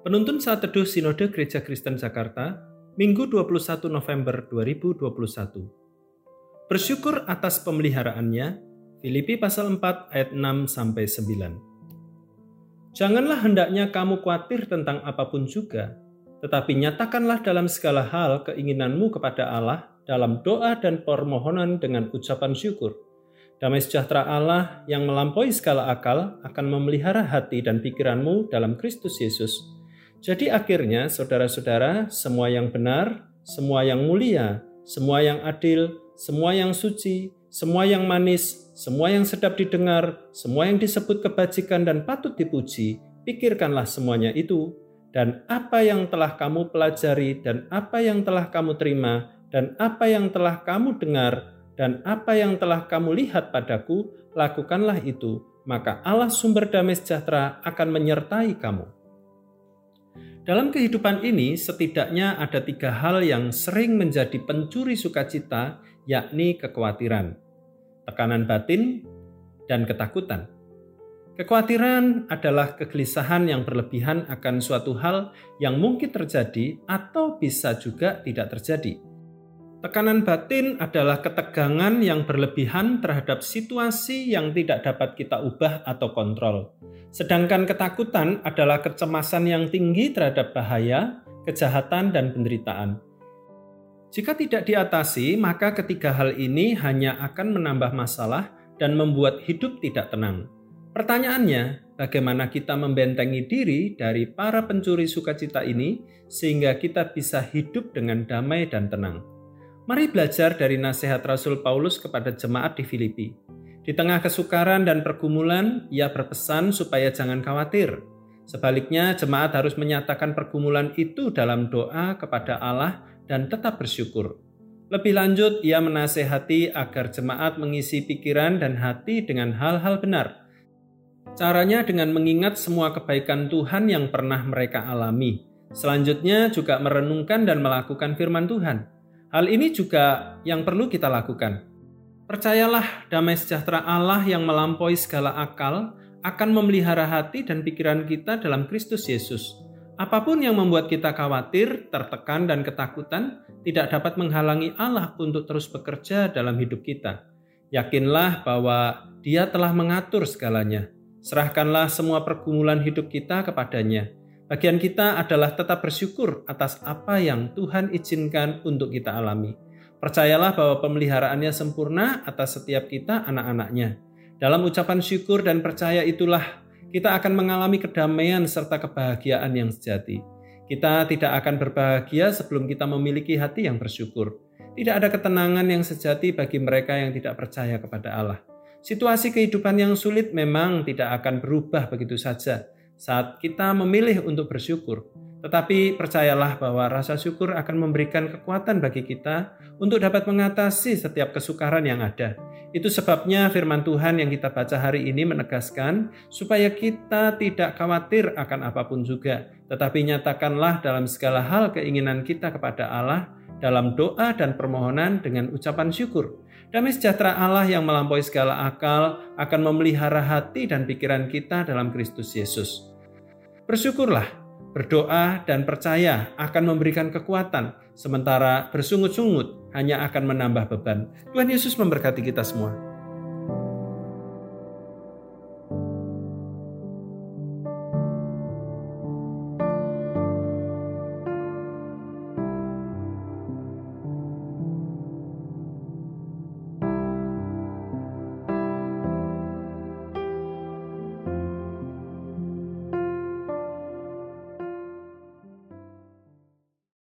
Penuntun saat teduh Sinode Gereja Kristen Jakarta, Minggu 21 November 2021. Bersyukur atas pemeliharaannya, Filipi pasal 4 ayat 6 sampai 9. Janganlah hendaknya kamu khawatir tentang apa pun juga, tetapi nyatakanlah dalam segala hal keinginanmu kepada Allah dalam doa dan permohonan dengan ucapan syukur. Damai sejahtera Allah yang melampaui segala akal akan memelihara hati dan pikiranmu dalam Kristus Yesus jadi akhirnya saudara-saudara, semua yang benar, semua yang mulia, semua yang adil, semua yang suci, semua yang manis, semua yang sedap didengar, semua yang disebut kebajikan dan patut dipuji, pikirkanlah semuanya itu. Dan apa yang telah kamu pelajari dan apa yang telah kamu terima dan apa yang telah kamu dengar dan apa yang telah kamu lihat padaku, lakukanlah itu, maka Allah sumber damai sejahtera akan menyertai kamu. Dalam kehidupan ini, setidaknya ada tiga hal yang sering menjadi pencuri sukacita, yakni kekhawatiran, tekanan batin, dan ketakutan. Kekhawatiran adalah kegelisahan yang berlebihan akan suatu hal yang mungkin terjadi atau bisa juga tidak terjadi. Tekanan batin adalah ketegangan yang berlebihan terhadap situasi yang tidak dapat kita ubah atau kontrol. Sedangkan ketakutan adalah kecemasan yang tinggi terhadap bahaya, kejahatan, dan penderitaan. Jika tidak diatasi, maka ketiga hal ini hanya akan menambah masalah dan membuat hidup tidak tenang. Pertanyaannya, bagaimana kita membentengi diri dari para pencuri sukacita ini sehingga kita bisa hidup dengan damai dan tenang? Mari belajar dari nasihat Rasul Paulus kepada jemaat di Filipi. Di tengah kesukaran dan pergumulan, ia berpesan supaya jangan khawatir. Sebaliknya, jemaat harus menyatakan pergumulan itu dalam doa kepada Allah dan tetap bersyukur. Lebih lanjut, ia menasehati agar jemaat mengisi pikiran dan hati dengan hal-hal benar. Caranya dengan mengingat semua kebaikan Tuhan yang pernah mereka alami. Selanjutnya juga merenungkan dan melakukan firman Tuhan. Hal ini juga yang perlu kita lakukan. Percayalah damai sejahtera Allah yang melampaui segala akal akan memelihara hati dan pikiran kita dalam Kristus Yesus. Apa pun yang membuat kita khawatir, tertekan, dan ketakutan tidak dapat menghalangi Allah untuk terus bekerja dalam hidup kita. Yakinlah bahwa Dia telah mengatur segalanya. Serahkanlah semua pergumulan hidup kita kepadanya Bagian kita adalah tetap bersyukur atas apa yang Tuhan izinkan untuk kita alami. Percayalah bahwa pemeliharaannya sempurna atas setiap kita anak-anaknya. Dalam ucapan syukur dan percaya itulah kita akan mengalami kedamaian serta kebahagiaan yang sejati. Kita tidak akan berbahagia sebelum kita memiliki hati yang bersyukur. Tidak ada ketenangan yang sejati bagi mereka yang tidak percaya kepada Allah. Situasi kehidupan yang sulit memang tidak akan berubah begitu saja saat kita memilih untuk bersyukur. Tetapi percayalah bahwa rasa syukur akan memberikan kekuatan bagi kita untuk dapat mengatasi setiap kesukaran yang ada. Itu sebabnya firman Tuhan yang kita baca hari ini menegaskan supaya kita tidak khawatir akan apa pun juga, tetapi nyatakanlah dalam segala hal keinginan kita kepada Allah dalam doa dan permohonan dengan ucapan syukur. Damai sejahtera Allah yang melampaui segala akal akan memelihara hati dan pikiran kita dalam Kristus Yesus. Bersyukurlah, berdoa dan percaya akan memberikan kekuatan, sementara bersungut-sungut hanya akan menambah beban. Tuhan Yesus memberkati kita semua.